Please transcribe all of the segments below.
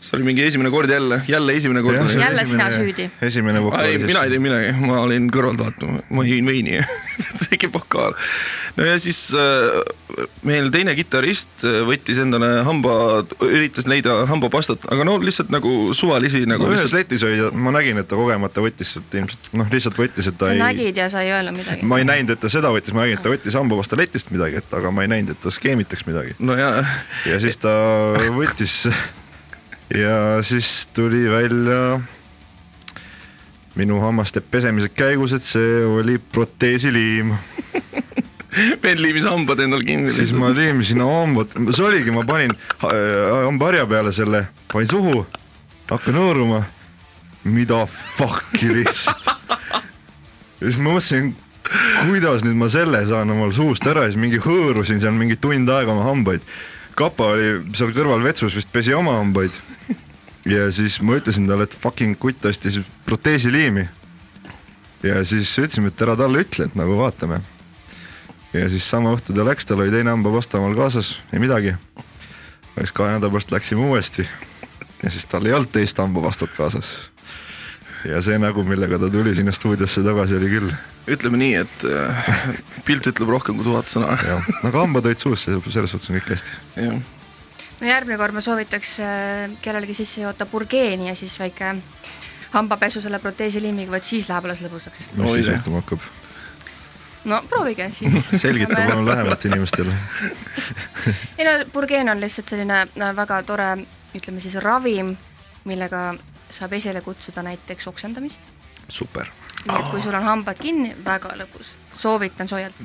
see oli mingi esimene kord jälle, jälle esimene kord. jälle sina süüdi. esimene vokaal. ei, mina ei teinud midagi, ma olin kõrvalt vaatama, ma jõin veini tegi vokaal. no ja siis äh, meil teine kitarrist äh, võttis endale hamba, üritas leida hambapastat, aga no lihtsalt nagu suvalisi nagu no, lihtsalt... ühes letis oli, ma nägin, et ta kogemata võttis sealt ilmselt, noh lihtsalt võttis, et ta sa ei. nägid ja sa ei öelnud midagi. ma ei näinud, et ta seda võttis, ma nägin, et ta võttis hambapasta letist midagi, et aga ma ei näinud, et ta skeemitaks midagi. no ja. ja siis ta võttis ja siis tuli välja minu hammaste pesemise käigus, et see oli proteesiliim vend liimis hambad endal kinni. siis ma liimisin hambad, see oligi, ma panin hambaharja peale selle, panin suhu, hakkan hõõruma. mida fuck'i lihtsalt. ja siis ma mõtlesin, kuidas nüüd ma selle saan omal suust ära ja siis mingi hõõrusin seal mingi tund aega oma hambaid. Kapa oli seal kõrval vetsus vist pesi oma hambaid ja siis ma ütlesin talle, et fucking kutt ostis proteesiliimi. ja siis ütlesime, et ära talle ütle, et nagu vaatame. ja siis sama õhtu ta läks, tal oli teine hambapasta omal kaasas, ei midagi. läks kahe nädala pärast läksime uuesti ja siis tal ei olnud teist hambapastat kaasas. Ja see nägu, millega ta tuli sinna stuudiosse tagasi, oli küll. ütleme nii, et äh, pilt ütleb rohkem kui tuhat sõna. jah, aga hambad olid suus, selles suhtes on kõik hästi. no järgmine kord ma soovitaks äh, kellelegi sisse joota purgeeni ja siis väike hambapesu selle proteesiliimiga, vot siis läheb alles lõbusaks. mis siis juhtuma hakkab? no proovige siis selgita palun lähemalt inimestele ei no purgeen on lihtsalt selline no, väga tore, ütleme siis ravim, millega saab esile kutsuda näiteks oksendamist. super. nii et kui sul on hambad kinni, väga lõbus, soovitan soojalt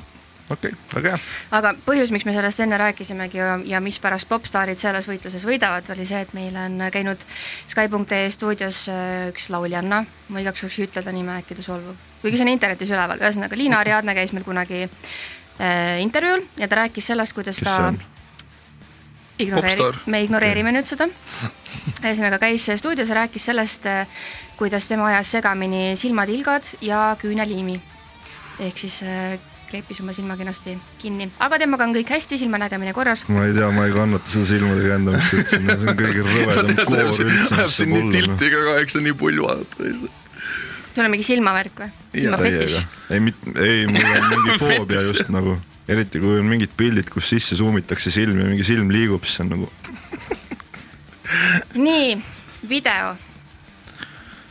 okei okay,, väga hea. aga põhjus, miks me sellest enne rääkisimegi ja, ja mispärast popstaarid selles võitluses võidavad, oli see, et meil on käinud Sky.ee stuudios äh, üks lauljanna, ma igaks juhuks ei ütle ta nime, äkki ta solvub, kuigi see on internetis üleval, ühesõnaga Liina Ariadne käis meil kunagi äh, intervjuul ja ta rääkis sellest, kuidas Kes ta ignoreeri-, me ignoreerime nüüd seda. ühesõnaga käis stuudios ja rääkis sellest, äh, kuidas tema ajas segamini silmatilgad ja küüneliimi. ehk siis äh, kleepis oma silma kenasti kinni, aga temaga on kõik hästi, silmanägemine korras. ma ei tea, ma ei kannata seda silmade käändamist üldse, see on kõige rõvedam koor üldse. ajab siin nii tilti ka kaheks, on nii pull vaadata lihtsalt. sul on mingi silmavärk või? ei, ei, mul on mingi foobia just nagu, eriti kui on mingid pildid, kus sisse suumitakse silm ja mingi silm liigub, siis on nagu. nii, video.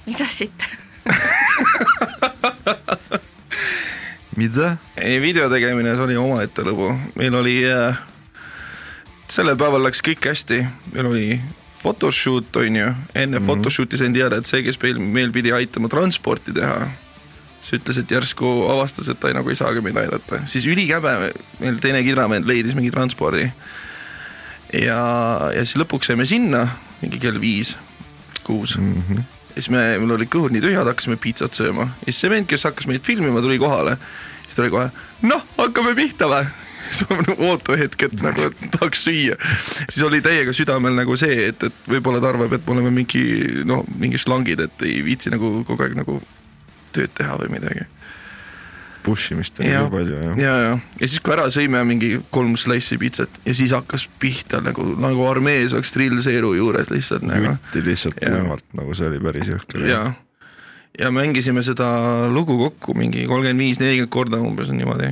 mida siit mida? ei, video tegemine, see oli omaette lõbu, meil oli äh,, sellel päeval läks kõik hästi, meil oli photoshoot on ju, enne mm -hmm. photoshoot'i sain teada, et see, kes meil, meil pidi aitama transporti teha, siis ütles, et järsku avastas, et ta ei, nagu ei saagi meid aidata, siis ülikäbe, meil teine kidramees leidis mingi transpordi. ja, ja siis lõpuks saime sinna mingi kell viis, kuus mm. -hmm ja siis me, meil olid kõhud nii tühjad, hakkasime pitsat sööma ja siis see vend, kes hakkas meid filmima, tuli kohale. siis ta oli kohe, noh, hakkame pihta või? siis ma nagu oota hetk, et nagu et tahaks süüa. siis oli täiega südamel nagu see, et, et võib-olla ta arvab, et me oleme mingi noh, mingi šlangid, et ei viitsi nagu kogu aeg nagu tööd teha või midagi push imist on nii palju jah. ja, ja, ja siis, kui ära sõime mingi kolm slice'i pitsat ja siis hakkas pihta nagu, nagu armees oleks drillseeru juures lihtsalt nagu. jutti lihtsalt tuimalt, nagu see oli päris jõhker. ja, ja mängisime seda lugu kokku mingi kolmkümmend viis, nelikümmend korda umbes on niimoodi.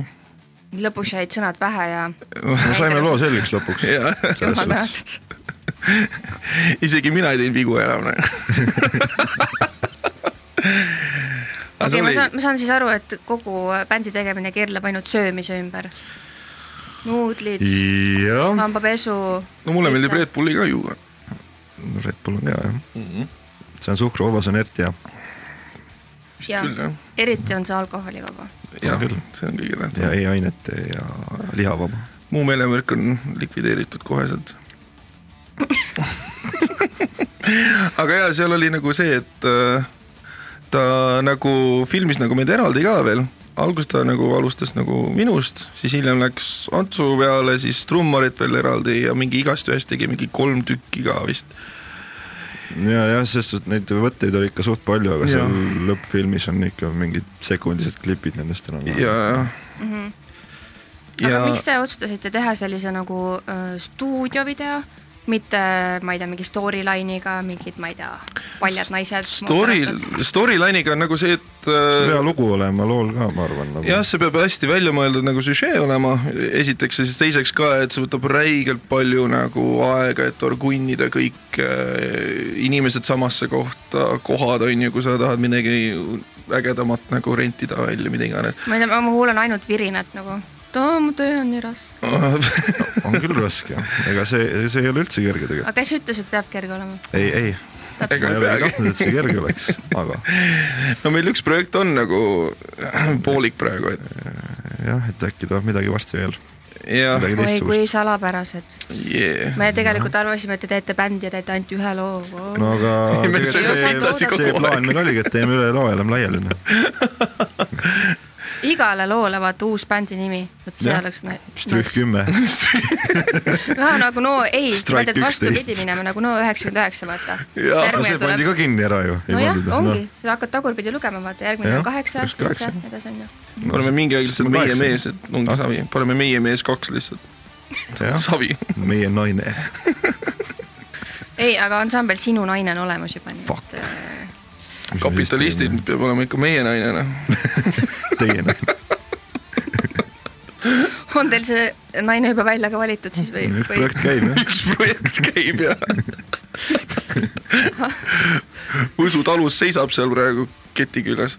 lõpuks jäid sõnad pähe ja. no saime loo selgeks lõpuks. jumal tänatud. isegi mina ei teinud vigu enam okei okay, ma saan, ma saan siis aru, et kogu bändi tegemine keerleb ainult söömise ümber. nuudlid, hambapesu. no mulle meeldib Red Bulli ka juua. Red Bull on hea jah mm. -hmm. see on suhkruvaba, see on eriti hea. ja eriti on see alkoholivaba. jah, see on kõige tähtsam. ja ei ainete ja lihavaba. muu meelemürk on likvideeritud koheselt aga ja seal oli nagu see, et äh, ta nagu filmis nagu meid eraldi ka veel, alguses ta nagu alustas nagu minust, siis hiljem läks Antsu peale, siis trummarit veel eraldi ja mingi igast ühest tegi mingi kolm tükki ka vist. ja jah, sest neid võtteid oli ikka suht palju, aga seal lõppfilmis on ikka mingid sekundised klipid nendest enam. ja, jah mm. -hmm. aga ja... miks te otsustasite teha sellise nagu äh, stuudiovideo mitte ma ei tea, mingi storyline'iga, mingid, ma ei tea, paljad naised. Story, storyline'iga on nagu see, et see peab hea lugu olema lool ka, ma arvan nagu.. jah, see peab hästi välja mõeldud nagu süžee olema, esiteks ja siis teiseks ka, et see võtab räigelt palju nagu aega, et orgunnida kõik äh, inimesed samasse kohta, kohad on ju, kui sa tahad midagi ägedamat nagu rentida välja, mida iganes. ma ei tea, ma kuulen ainult virinat nagu too, mu töö on nii raske on küll raske, ega see, see ei ole üldse kerge tegelikult. aga kes ütles, et peab kerge olema? ei, ei. ma ei ole tahtnud, et see kerge oleks, aga. no meil üks projekt on nagu poolik praegu, et. jah, et äkki tuleb midagi varsti veel oi kui salapärased yeah.. me tegelikult arvasime, et te teete bändi ja teete ainult ühe loo wow.. no aga see, see plaan meil oligi, et teeme üle loo ja lähme laiali igale loole vaata uus bändi nimi, vot see oleks. Strüh kümme. vähe nagu no ei, vaid et vastupidi minema nagu no üheksakümmend üheksa vaata. see pandi ka kinni ära ju. nojah, ongi no., sa hakkad tagurpidi lugema, vaata järgmine on kaheksa, seitse, edasi on ju. paneme mingi aeg lihtsalt meie mees, et ongi savi, paneme meie mees kaks lihtsalt. savi. meie naine ei, aga ansambel Sinu naine on olemas juba, nii et kapitalistid peab olema ikka meie naine noh Teie naine on teil see naine juba välja ka valitud siis või? üks projekt käib jah. üks projekt käib jah Võsu talus seisab seal praegu keti küljes.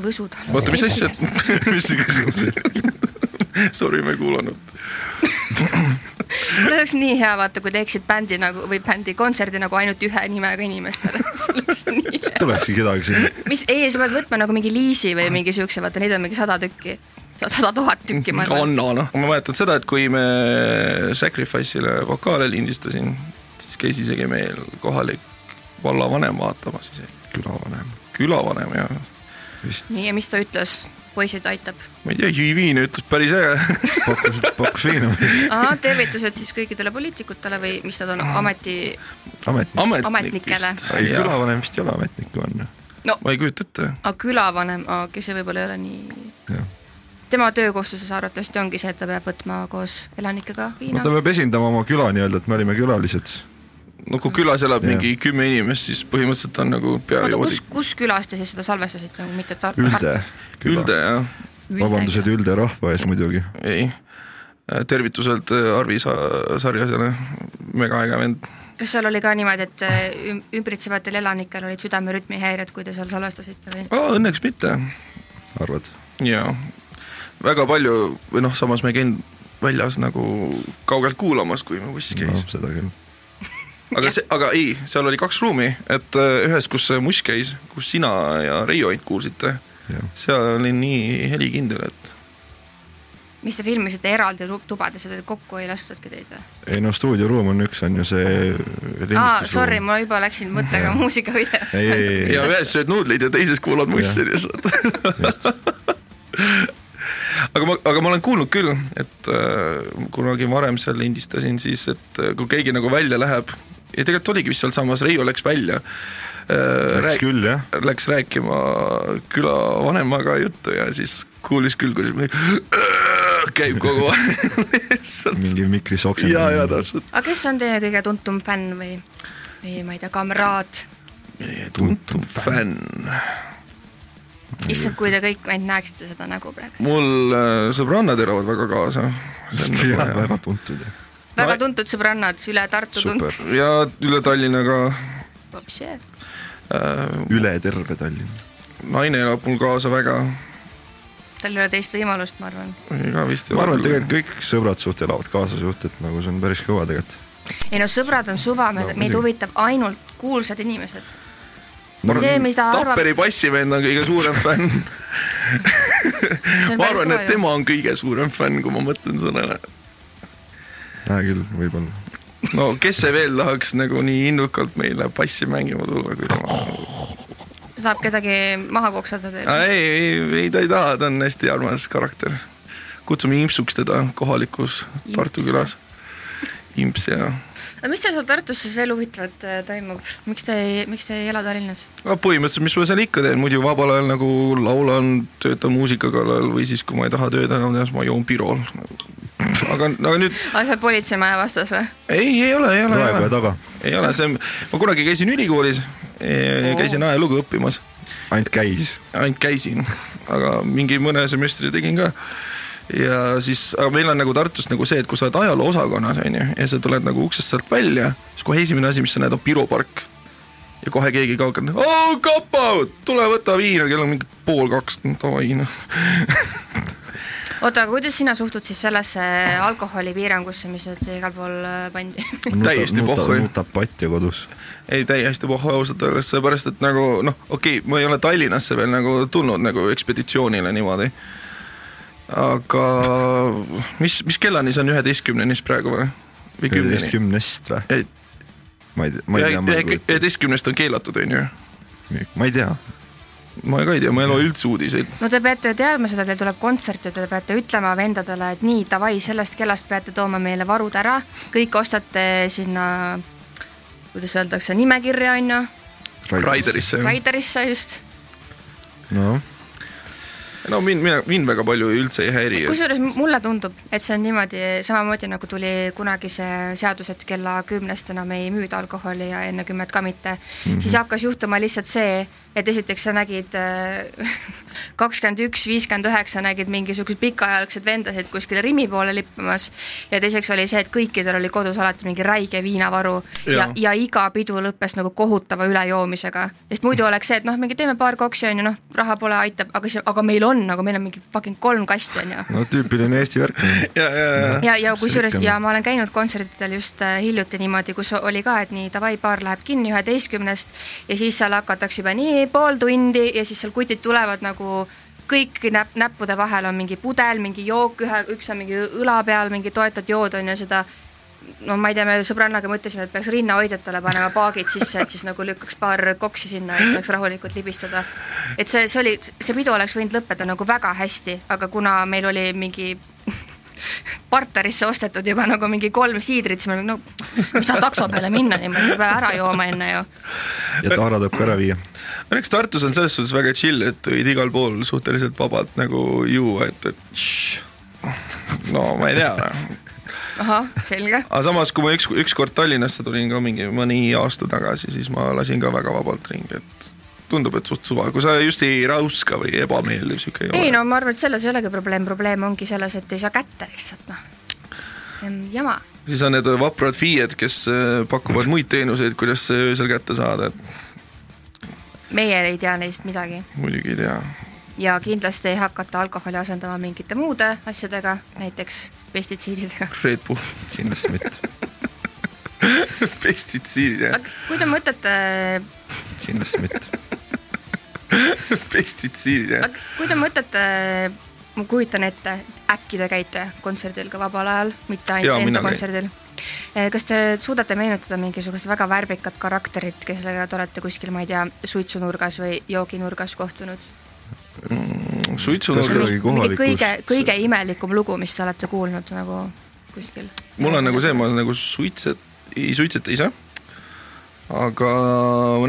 Võsu talus. oota, mis asja mis see küsimus oli? Sorry, ma ei kuulanud mul oleks nii hea vaata, kui teeksid bändi nagu või bändi kontserdi nagu ainult ühe nimega inimestele tulekski kedagi sinna. mis, ei, sa pead võtma nagu mingi liisi või mingi siukse, vaata neid on mingi sada tükki sada tuhat tükki, ma arvan. Anna, noh, ma mäletan seda, et kui me Sacrifice'ile vokaale lindistasin, siis käis isegi meil kohalik vallavanem vaatamas isegi. külavanem. külavanem, jah. nii, ja mis ta ütles? Poisid aitab? ma ei tea, jõi viina, ütles päris äge pakkus, pakkus viina. ahah, tervitused siis kõikidele poliitikutele või mis nad on, ameti Ametnik. ametnikele? ei, külavanem vist ei ole ametnik, on ju. no ma ei kujuta ette. aga külavanem, kes võib-olla ei ole nii. tema töökohustuses arvatavasti ongi see, et ta peab võtma koos elanikega viina. no ta peab esindama oma küla nii-öelda, et me olime külalised no kui külas elab ja. mingi kümme inimest, siis põhimõtteliselt on nagu peajoodik. kus, kus külas te siis seda salvestasite nagu mitte Tar-? Ülde. Ülde jah. vabandused Ülde rahva ees muidugi. ei, tervitused äh, Arvi sa-, Sarjasele, mega äge vend. kas seal oli ka niimoodi, et äh, ümbritsevatel elanikel olid südamerütmihäired, kui te seal salvestasite või? Õnneks mitte. arvad? jaa, väga palju või noh, samas me ei käinud väljas nagu kaugelt kuulamas, kui me bussis käis no,. seda küll aga see, aga ei, seal oli kaks ruumi, et äh, ühes, kus see muss käis, kus sina ja Reio ainult kuulsite, seal oli nii helikindel, et. mis te filmisite eraldi tubades ja kokku ei lastudki teid või? ei no stuudioruum on üks, on ju see aa, sorry, ma juba läksin mõttega muusikavideosse. ja ühes sööd nuudleid ja teises kuulad mussi lihtsalt aga ma, aga ma olen kuulnud küll, et äh, kunagi varem seal lindistasin siis, et äh, kui keegi nagu välja läheb ja tegelikult oligi vist sealsamas, Reio läks välja äh,. Läks Rääk, küll jah. Läks rääkima külavanemaga juttu ja siis kuulis küll, kuidas me käib kogu aeg mingi mikri soksendamine. ja, ja täpselt. aga kes on teie kõige tuntum fänn või, või ma ei tea, kamraad? tuntum fänn issand, kui te kõik ainult näeksite seda nägu praegu. mul äh, sõbrannad elavad väga kaasa. jah, väga tuntud. Väga tuntud sõbrannad, üle Tartu Super. tuntud. ja üle Tallinna ka. Äh, üle terve Tallinna. naine elab mul kaasa väga. tal ei ole teist võimalust, ma arvan. ega vist ei ole. ma arvan, et tegelikult kõik sõbrad suht elavad kaasa suht, et nagu see on päris kõva tegelikult. ei no sõbrad on suva, meid no, huvitab ainult kuulsad inimesed see, mis ta arvab. Tapperi passivend on kõige suurem fänn ma arvan, et tema on kõige suurem fänn, kui ma mõtlen sellele. Hea küll, võib-olla. no kes see veel tahaks nagu nii innukalt meile passi mängima tulla, kui tema ta saab kedagi maha koksata teile? ei, ei, ei ta ei taha, ta on hästi armas karakter. kutsume Impsuks teda kohalikus Imps. Tartu külas. Imps ja. aga mis teil seal Tartus siis veel huvitavat äh, toimub, miks te ei, miks te ei ela Tallinnas? no põhimõtteliselt, mis ma seal ikka teen, muidu vabal ajal nagu laulan, töötan muusika kallal või siis, kui ma ei taha tööd enam teha, siis ma joon Birol. Aga, aga nüüd. aga sa oled politseimaja vastas või? ei, ei ole, ei ole. raekoja taga. ei ole, see, ma kunagi käisin ülikoolis, käisin ajalugu õppimas. ainult käis? ainult käisin, aga mingi mõne semestri tegin ka ja siis, aga meil on nagu Tartus nagu see, et kui sa oled ajaloo osakonnas, on ju, ja sa tuled nagu uksest sealt välja, siis kohe esimene asi, mis sa näed, on Piru park. ja kohe keegi kaotab, oo kapa, tule võta viina, kell on mingi pool kaks, davai noh oota, aga kuidas sina suhtud siis sellesse alkoholipiirangusse, mis nüüd igal pool äh, pandi täiesti pohhu. nutab patja kodus. ei, täiesti pohhu ausalt öeldes, seepärast et nagu noh, okei okay,, ma ei ole Tallinnasse veel nagu tulnud nagu ekspeditsioonile niimoodi. aga mis, mis kellani see on, üheteistkümneni siis praegu või? või kümneni? üheteistkümnest või? ma ei tea, ma ei tea. üheteistkümnest on keelatud, on ju? ma ei tea ma ka ei tea, ma ei loe üldse uudiseid. no te peate teadma seda, teil tuleb kontsert ja te peate ütlema vendadele, et nii, davai, sellest kellast peate tooma meile varud ära, kõik ostate sinna, kuidas öeldakse, nimekirja, on ju. Raiderisse. Raiderisse just. noh no mind, mina, mind väga palju üldse ei häiri. kusjuures mulle tundub, et see on niimoodi samamoodi nagu tuli kunagi see seadus, et kella kümnest enam ei müüda alkoholi ja enne kümmet ka mitte mm, -hmm. siis hakkas juhtuma lihtsalt see, et esiteks sa nägid äh, kakskümmend üks, viiskümmend üheksa nägid mingisuguseid pikaajalgsed vendasid kuskil Rimi poole lippamas ja teiseks oli see, et kõikidel oli kodus alati mingi räige viinavaru ja, ja, ja iga pidu lõppes nagu kohutava ülejoomisega, sest muidu oleks see, et noh, mingi teeme paar koksi on ju, noh, raha pole, aitab, aga siis, aga meil on nagu, meil on mingi fucking kolm kasti on ju. no tüüpiline Eesti värk. ja, ja, ja, ja, ja kusjuures ja ma olen käinud kontsertidel just äh, hiljuti niimoodi, kus oli ka, et nii davai, baar läheb kinni üheteistkümnest ja siis seal hakatakse juba nii pool tundi ja siis seal kutid tulevad nagu kõik näpp, näppude vahel on mingi pudel, mingi jook, ühe, üks on mingi õla peal, mingi toetad jood on ju seda no ma ei tea, me sõbrannaga mõtlesime, et peaks rinnahoidjatele panema paagid sisse, et siis nagu lükkaks paar koksi sinna ja siis saaks rahulikult libistada. et see, see oli, see pidu oleks võinud lõppeda nagu väga hästi, aga kuna meil oli mingi partnerisse ostetud juba nagu mingi kolm siidrit, siis me no mis sa takso peale minna niimoodi, peab ära jooma enne ju. ja Taara tuleb ka ära viia. õnneks Tartus on selles suhtes väga chill, et võid igal pool suhteliselt vabalt nagu juua, et, et šš, no ma ei tea ahah, selge. aga samas, kui ma üks, ükskord Tallinnasse tulin ka mingi mõni aasta tagasi, siis ma lasin ka väga vabalt ringi, et tundub, et suht suva, kui sa just ei rauska või ebameeldiv sihuke ei, ei ole. ei no ma arvan, et selles ei olegi probleem, probleem ongi selles, et ei saa kätte lihtsalt noh, see on jama. siis on need vaprad FIE-d, kes äh, pakuvad muid teenuseid, kuidas öösel kätte saada, et. meie ei tea neist midagi. muidugi ei tea. Ja kindlasti ei hakata alkoholi asendama mingite muude asjadega, näiteks pestitsiididega. Red Bull. kindlasti mitte pestitsiidid jah. kui te mõtlete. kindlasti mitte pestitsiidid jah. kui te mõtlete, ma kujutan ette, äkki te käite kontserdil ka vabal ajal, mitte ainult enda kontserdil. Eh, kas te suudate meenutada mingisugust väga värvikat karakterit, kellega te olete kuskil, ma ei tea, suitsunurgas või jooginurgas kohtunud mm,? suitsunurgas. mingi kõige, kõige imelikum lugu, mis te olete kuulnud nagu kuskil? mul on nagu see, ma nagu suitset-, ei suitseta ise, aga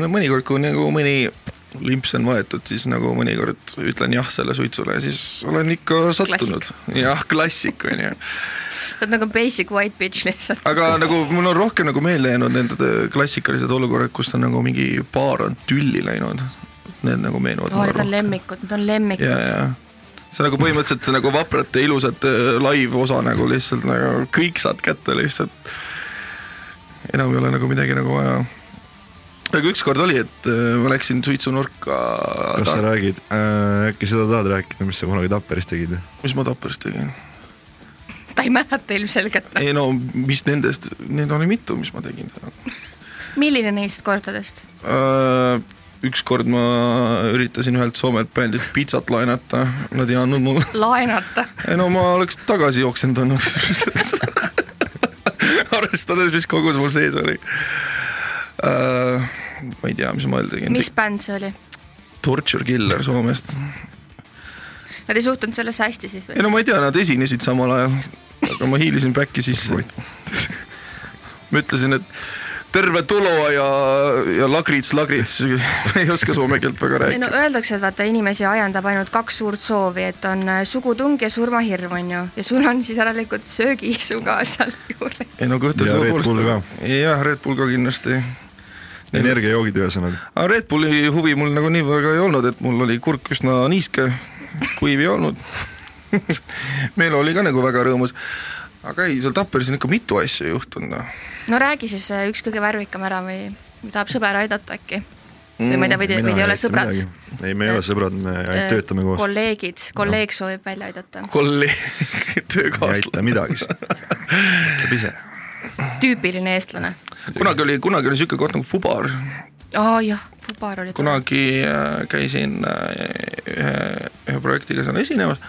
mõnikord, kui nagu mõni limps on võetud, siis nagu mõnikord ütlen jah selle suitsule ja siis olen ikka sattunud. jah, klassik on ju. sa oled nagu basic white bitch lihtsalt. aga nagu mul on rohkem nagu meelde jäänud need klassikalised olukorrad, kus on nagu mingi paar on tülli läinud. Need nagu meenuvad. oo, need on lemmikud, need on lemmikud. ja, ja see nagu põhimõtteliselt nagu vaprate ilusat live osa nagu lihtsalt nagu kõik saad kätte lihtsalt. enam ei ole nagu midagi nagu vaja aga ükskord oli, et äh, ma läksin suitsunurka. kas ta... sa räägid äh,, äkki seda tahad rääkida, mis sa kunagi Tapperis tegid? mis ma Tapperis tegin? ta ei mäleta ilmselgelt. ei no mis nendest, neid oli mitu, mis ma tegin seal milline neist kordadest äh,? Ükskord ma üritasin ühelt Soomelt bändilt pitsat laenata, nad ei andnud mulle. laenata? ei no ma oleks tagasi jooksendanud arvestades, mis kogus mul sees oli uh,. ma ei tea, mis ma öelda tegin. mis bänd see oli? Torture Killer Soomest. Nad ei suhtunud sellesse hästi siis või? ei no ma ei tea, nad esinesid samal ajal, aga ma hiilisin back'i sisse ma ütlesin, et terve tulo ja, ja lagrits, lagrits, ei oska soome keelt väga ei no rääkida. öeldakse, et vaata inimesi ajendab ainult kaks suurt soovi, et on äh, sugutung ja surmahirm on ju, ja sul on siis järelikult söögiisu ka seal juures. ei no kujutage Ja Red Bull ka. jah, Red Bull ka kindlasti. energiajoogid ühesõnaga. aga Red Bulli huvi mul nagu nii väga ei olnud, et mul oli kurk üsna niiske, kuiv ei olnud. meil oli ka nagu väga rõõmus. Aga ei, seal Tapperis on ikka mitu asja juhtunud noh. no räägi siis äh, üks kõige värvikam ära või tahab sõber aidata äkki? või ma ei tea, või te, või te ei ole sõbrad? ei, me ei ole sõbrad, me ainult töötame koos. kolleegid, kolleeg soovib välja aidata. kolleeg, ei töökaaslane. aita midagi. ütleb ise. tüüpiline eestlane. kunagi oli, kunagi oli siuke koht nagu Fubar, aa jah, Fubar oli kunagi äh, käisin äh, ühe, ühe projektiga seal esinemas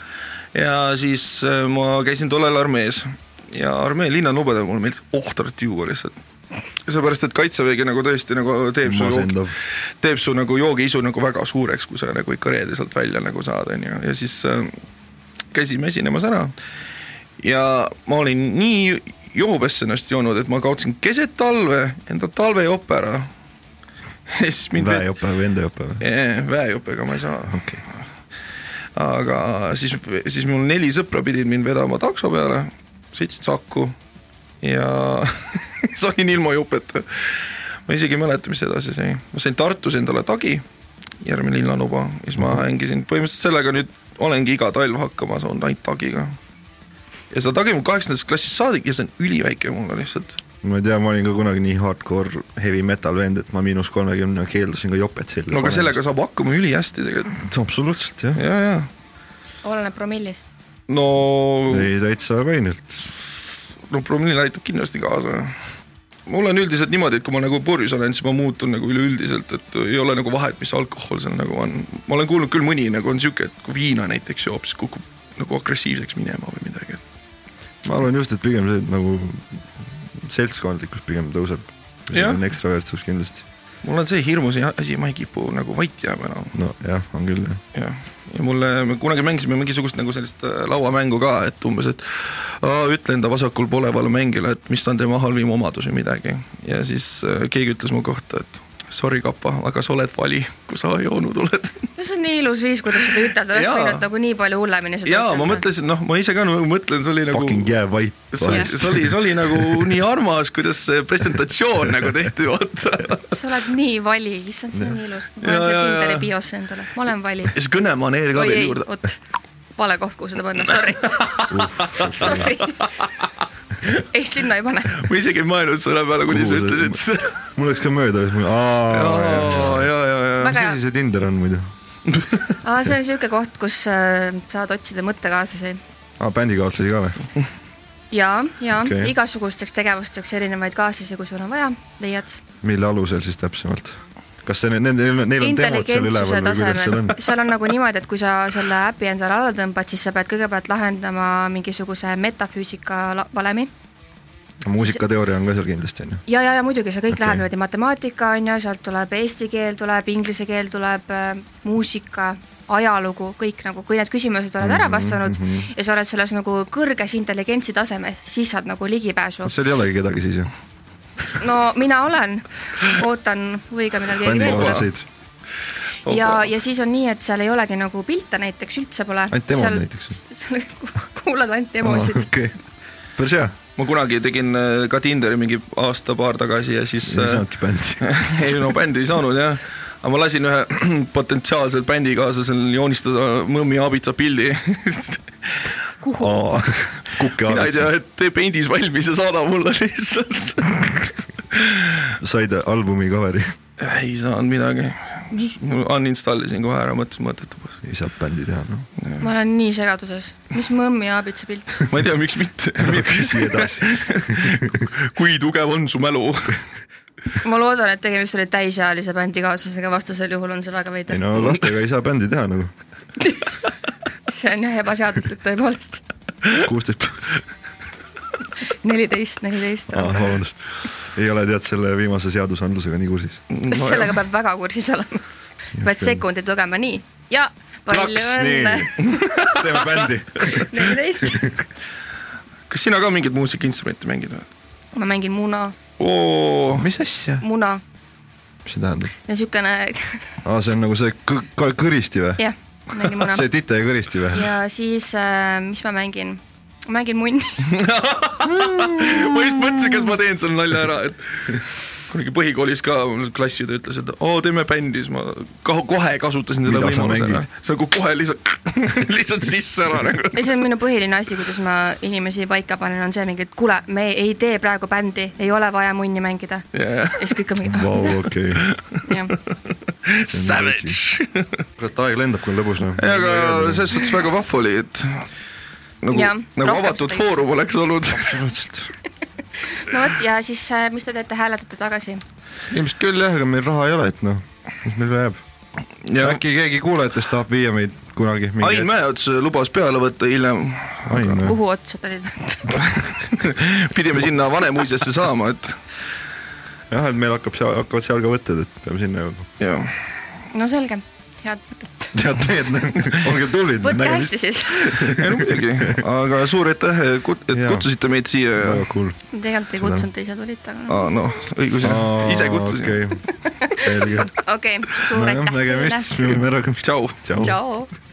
ja siis äh, ma käisin tollal armees ja armee linnanubedel mulle meeldis ohtralt juua lihtsalt. seepärast, et kaitsevägi nagu tõesti nagu teeb su joogi, teeb su nagu joogiisu nagu väga suureks, kui sa nagu ikka reede sealt välja nagu saad, on ju, ja siis äh, käisime esinemas ära ja ma olin nii joobesse ennast joonud, et ma kaotsin keset talve enda talvejope ära. siis mind väejope või enda jope või? väejopega ma ei saa okay.. aga siis, siis mul neli sõpra pidid mind vedama takso peale, sõitsin Saku ja olin ilma jopeta. ma isegi ei mäleta, mis edasi sai, ma sain Tartus endale tagi, järgmine linnanuba, siis ma hängisin, põhimõtteliselt sellega nüüd olengi iga talv hakkama saanud ainult tagiga. ja seda tagi mul kaheksandast klassist saadik ja see on üliväike mulle lihtsalt. Ma ei tea, ma olin ka kunagi nii hardcore heavy metal vend, et ma miinus kolmekümne keeldusin ka jopet selga. no aga sellega saab hakkama ülihästi tegelikult, absoluutselt jah. ja, ja oleneb promillist. no ei täitsa kainelt. no promill aitab kindlasti kaasa. mul on üldiselt niimoodi, et kui ma nagu purjus olen, siis ma muutun nagu üleüldiselt, et ei ole nagu vahet, mis alkohol seal nagu on. ma olen kuulnud küll mõni nagu on sihuke, et kui viina näiteks joob, siis kukub nagu agressiivseks minema või midagi. ma arvan just, et pigem see, et nagu seltskondlikkus pigem tõuseb. on ekstravertsus kindlasti. mul on see hirmus asi, ma ei kipu nagu vait jääma enam nojah, on küll jah. jah, ja mulle, me kunagi mängisime mingisugust nagu sellist äh, lauamängu ka, et umbes, et aa, ütle enda vasakul polevale mängijale, et mis on tema halvim omadus või midagi. ja siis äh, keegi ütles mu kohta, et sorry, kapa, aga sa oled vali, kui sa joonud oled. see on nii ilus viis, kuidas seda ütelda, oleks võinud nagu nii palju hullemini seda jaa, ma. mõtlesin, noh, ma ise ka nagu mõtlen, see oli nagu Fucking jää vait. see oli, see oli, see oli nagu nii armas, kuidas see presentatsioon nagu tehti, vaata. sa oled nii vali, issand, see on nii ilus. ma siia jaa, Tinderi biosse endale, ma olen vali. ja siis kõnemaneer ka veel juurde. vale koht, kuhu seda panna, sorry. Sorry. ei, sinna ei pane. ma isegi ei mõelnud selle peale, kuni sa ütlesid. mul läks ka mööda, siis ma, aa, ja, ja, ja, mis asi see Tinder on muidu? aa, see on siuke koht, kus äh, saad otsida mõttekaaslasi. aa, bändikaaslasi ka või? ja, ja okay. igasugusteks tegevusteks erinevaid kaaslasi, kui sul on vaja, leiad. mille alusel siis täpsemalt? Kas see, nendel, neil on demod seal üleval või kuidas seal on? seal on nagu niimoodi, et kui sa selle äpi endale alla tõmbad, siis sa pead kõigepealt lahendama mingisuguse metafüüsika valemi muusikateooria on ka seal kindlasti on ju. ja, ja, ja muidugi see kõik okay. läheb niimoodi, matemaatika on ju, sealt tuleb eesti keel tuleb, inglise keel tuleb äh,, muusika, ajalugu, kõik nagu, kui need küsimused oled ära Mhm, vastanud mm. -hmm. ja sa oled selles nagu kõrges intelligentsi tasemes, siis saad nagu ligipääsu kas. seal ei olegi kedagi siis ju? No mina olen, ootan huviga, millal keegi veel tuleb. bändikaaslased, ja, ja siis on nii, et seal ei olegi nagu pilte näiteks üldse pole. ainult demod näiteks. seal kuulad ainult demosid. okei, päris hea, ma kunagi tegin äh, ka Tinderi mingi aasta-paar tagasi ja siis ei äh, saanudki bändi. ei no bändi ei saanud jah, aga ma lasin ühe potentsiaalsel bändikaaslasel joonistada mõmmi aabitsa pildi. kuhu? kukke mina ei tea, et tee Paint'is valmis ja saada mulle lihtsalt. said albumi cover'i, ei saanud midagi, uninstallisin kohe ära, mõtlesin mõttetu. ei saa bändi teha noh. ma olen nii segaduses, mis mõmmi aabitsa pilt? ma ei tea, miks mitte, küsi edasi. kui tugev on su mälu. ma loodan, et tegemist oli täisealise bändikaaslasega, vastasel juhul on see väga ei veider. no lastega ei saa bändi teha nagu, see on jah ebaseaduslik tõepoolest. kuusteist pluss. neliteist, neliteist. vabandust. ei ole tead selle viimase seadusandlusega nii kursis. sellega peab väga kursis olema. pead sekundid lugema nii ja palju õnne. teeme bändi. neliteist. kas sina ka mingit muusikainstrumenti mängid või? ma mängin muna. oo, mis asja? muna mis see tähendab? ja siukene, aa, see on nagu see kõ- kõristi või? jah, mängin muna see tite ja kõristi või? ja siis äh,, mis ma mängin? mängin munni. ma just mõtlesin, kas ma teen selle nalja ära, et kunagi põhikoolis ka mul klassiõde ütles, et oo, teeme bändi, siis ma kohe kasutasin seda võimalusena mängid?. see nagu kohe lihtsalt, lihtsalt sisse ära nagu. ja see on minu põhiline asi, kuidas ma inimesi paika panen, on see mingi, et kuule, me ei tee praegu bändi, ei ole vaja munni mängida. Yeah. ja siis kõik on mingi Vau, okei. Savage. kurat, aeg lendab, kui on lõbus noh. ei, aga selles suhtes väga vahva oli, et nagu nagu avatud foorum oleks olnud. absoluutselt. No vot ja siis, mis te teete, hääletate tagasi? ilmselt küll jah, ega meil raha ei ole, et noh, mis meil jääb. ja äkki keegi kuulajatest tahab viia meid kunagi. Ain. Mäeots lubas peale võtta hiljem, kuhu otsa ta teid? pidime sinna Vanemuisesse saama, et jah, et meil hakkab seal, hakkavad seal ka võtted, et peame sinna jõudma. no selge, head mõtet. tead, teed, olge tublid. võtke hästi siis. ei no muidugi, aga suur aitäh, et kutsusite meid siia ja väga cool. tegelikult ei kutsunud, te ise tulite, aga noh. aa noh, õigus, ise kutsusin. okei, suur aitäh nägemist, siis me võime ära. tšau. tšau. tšau.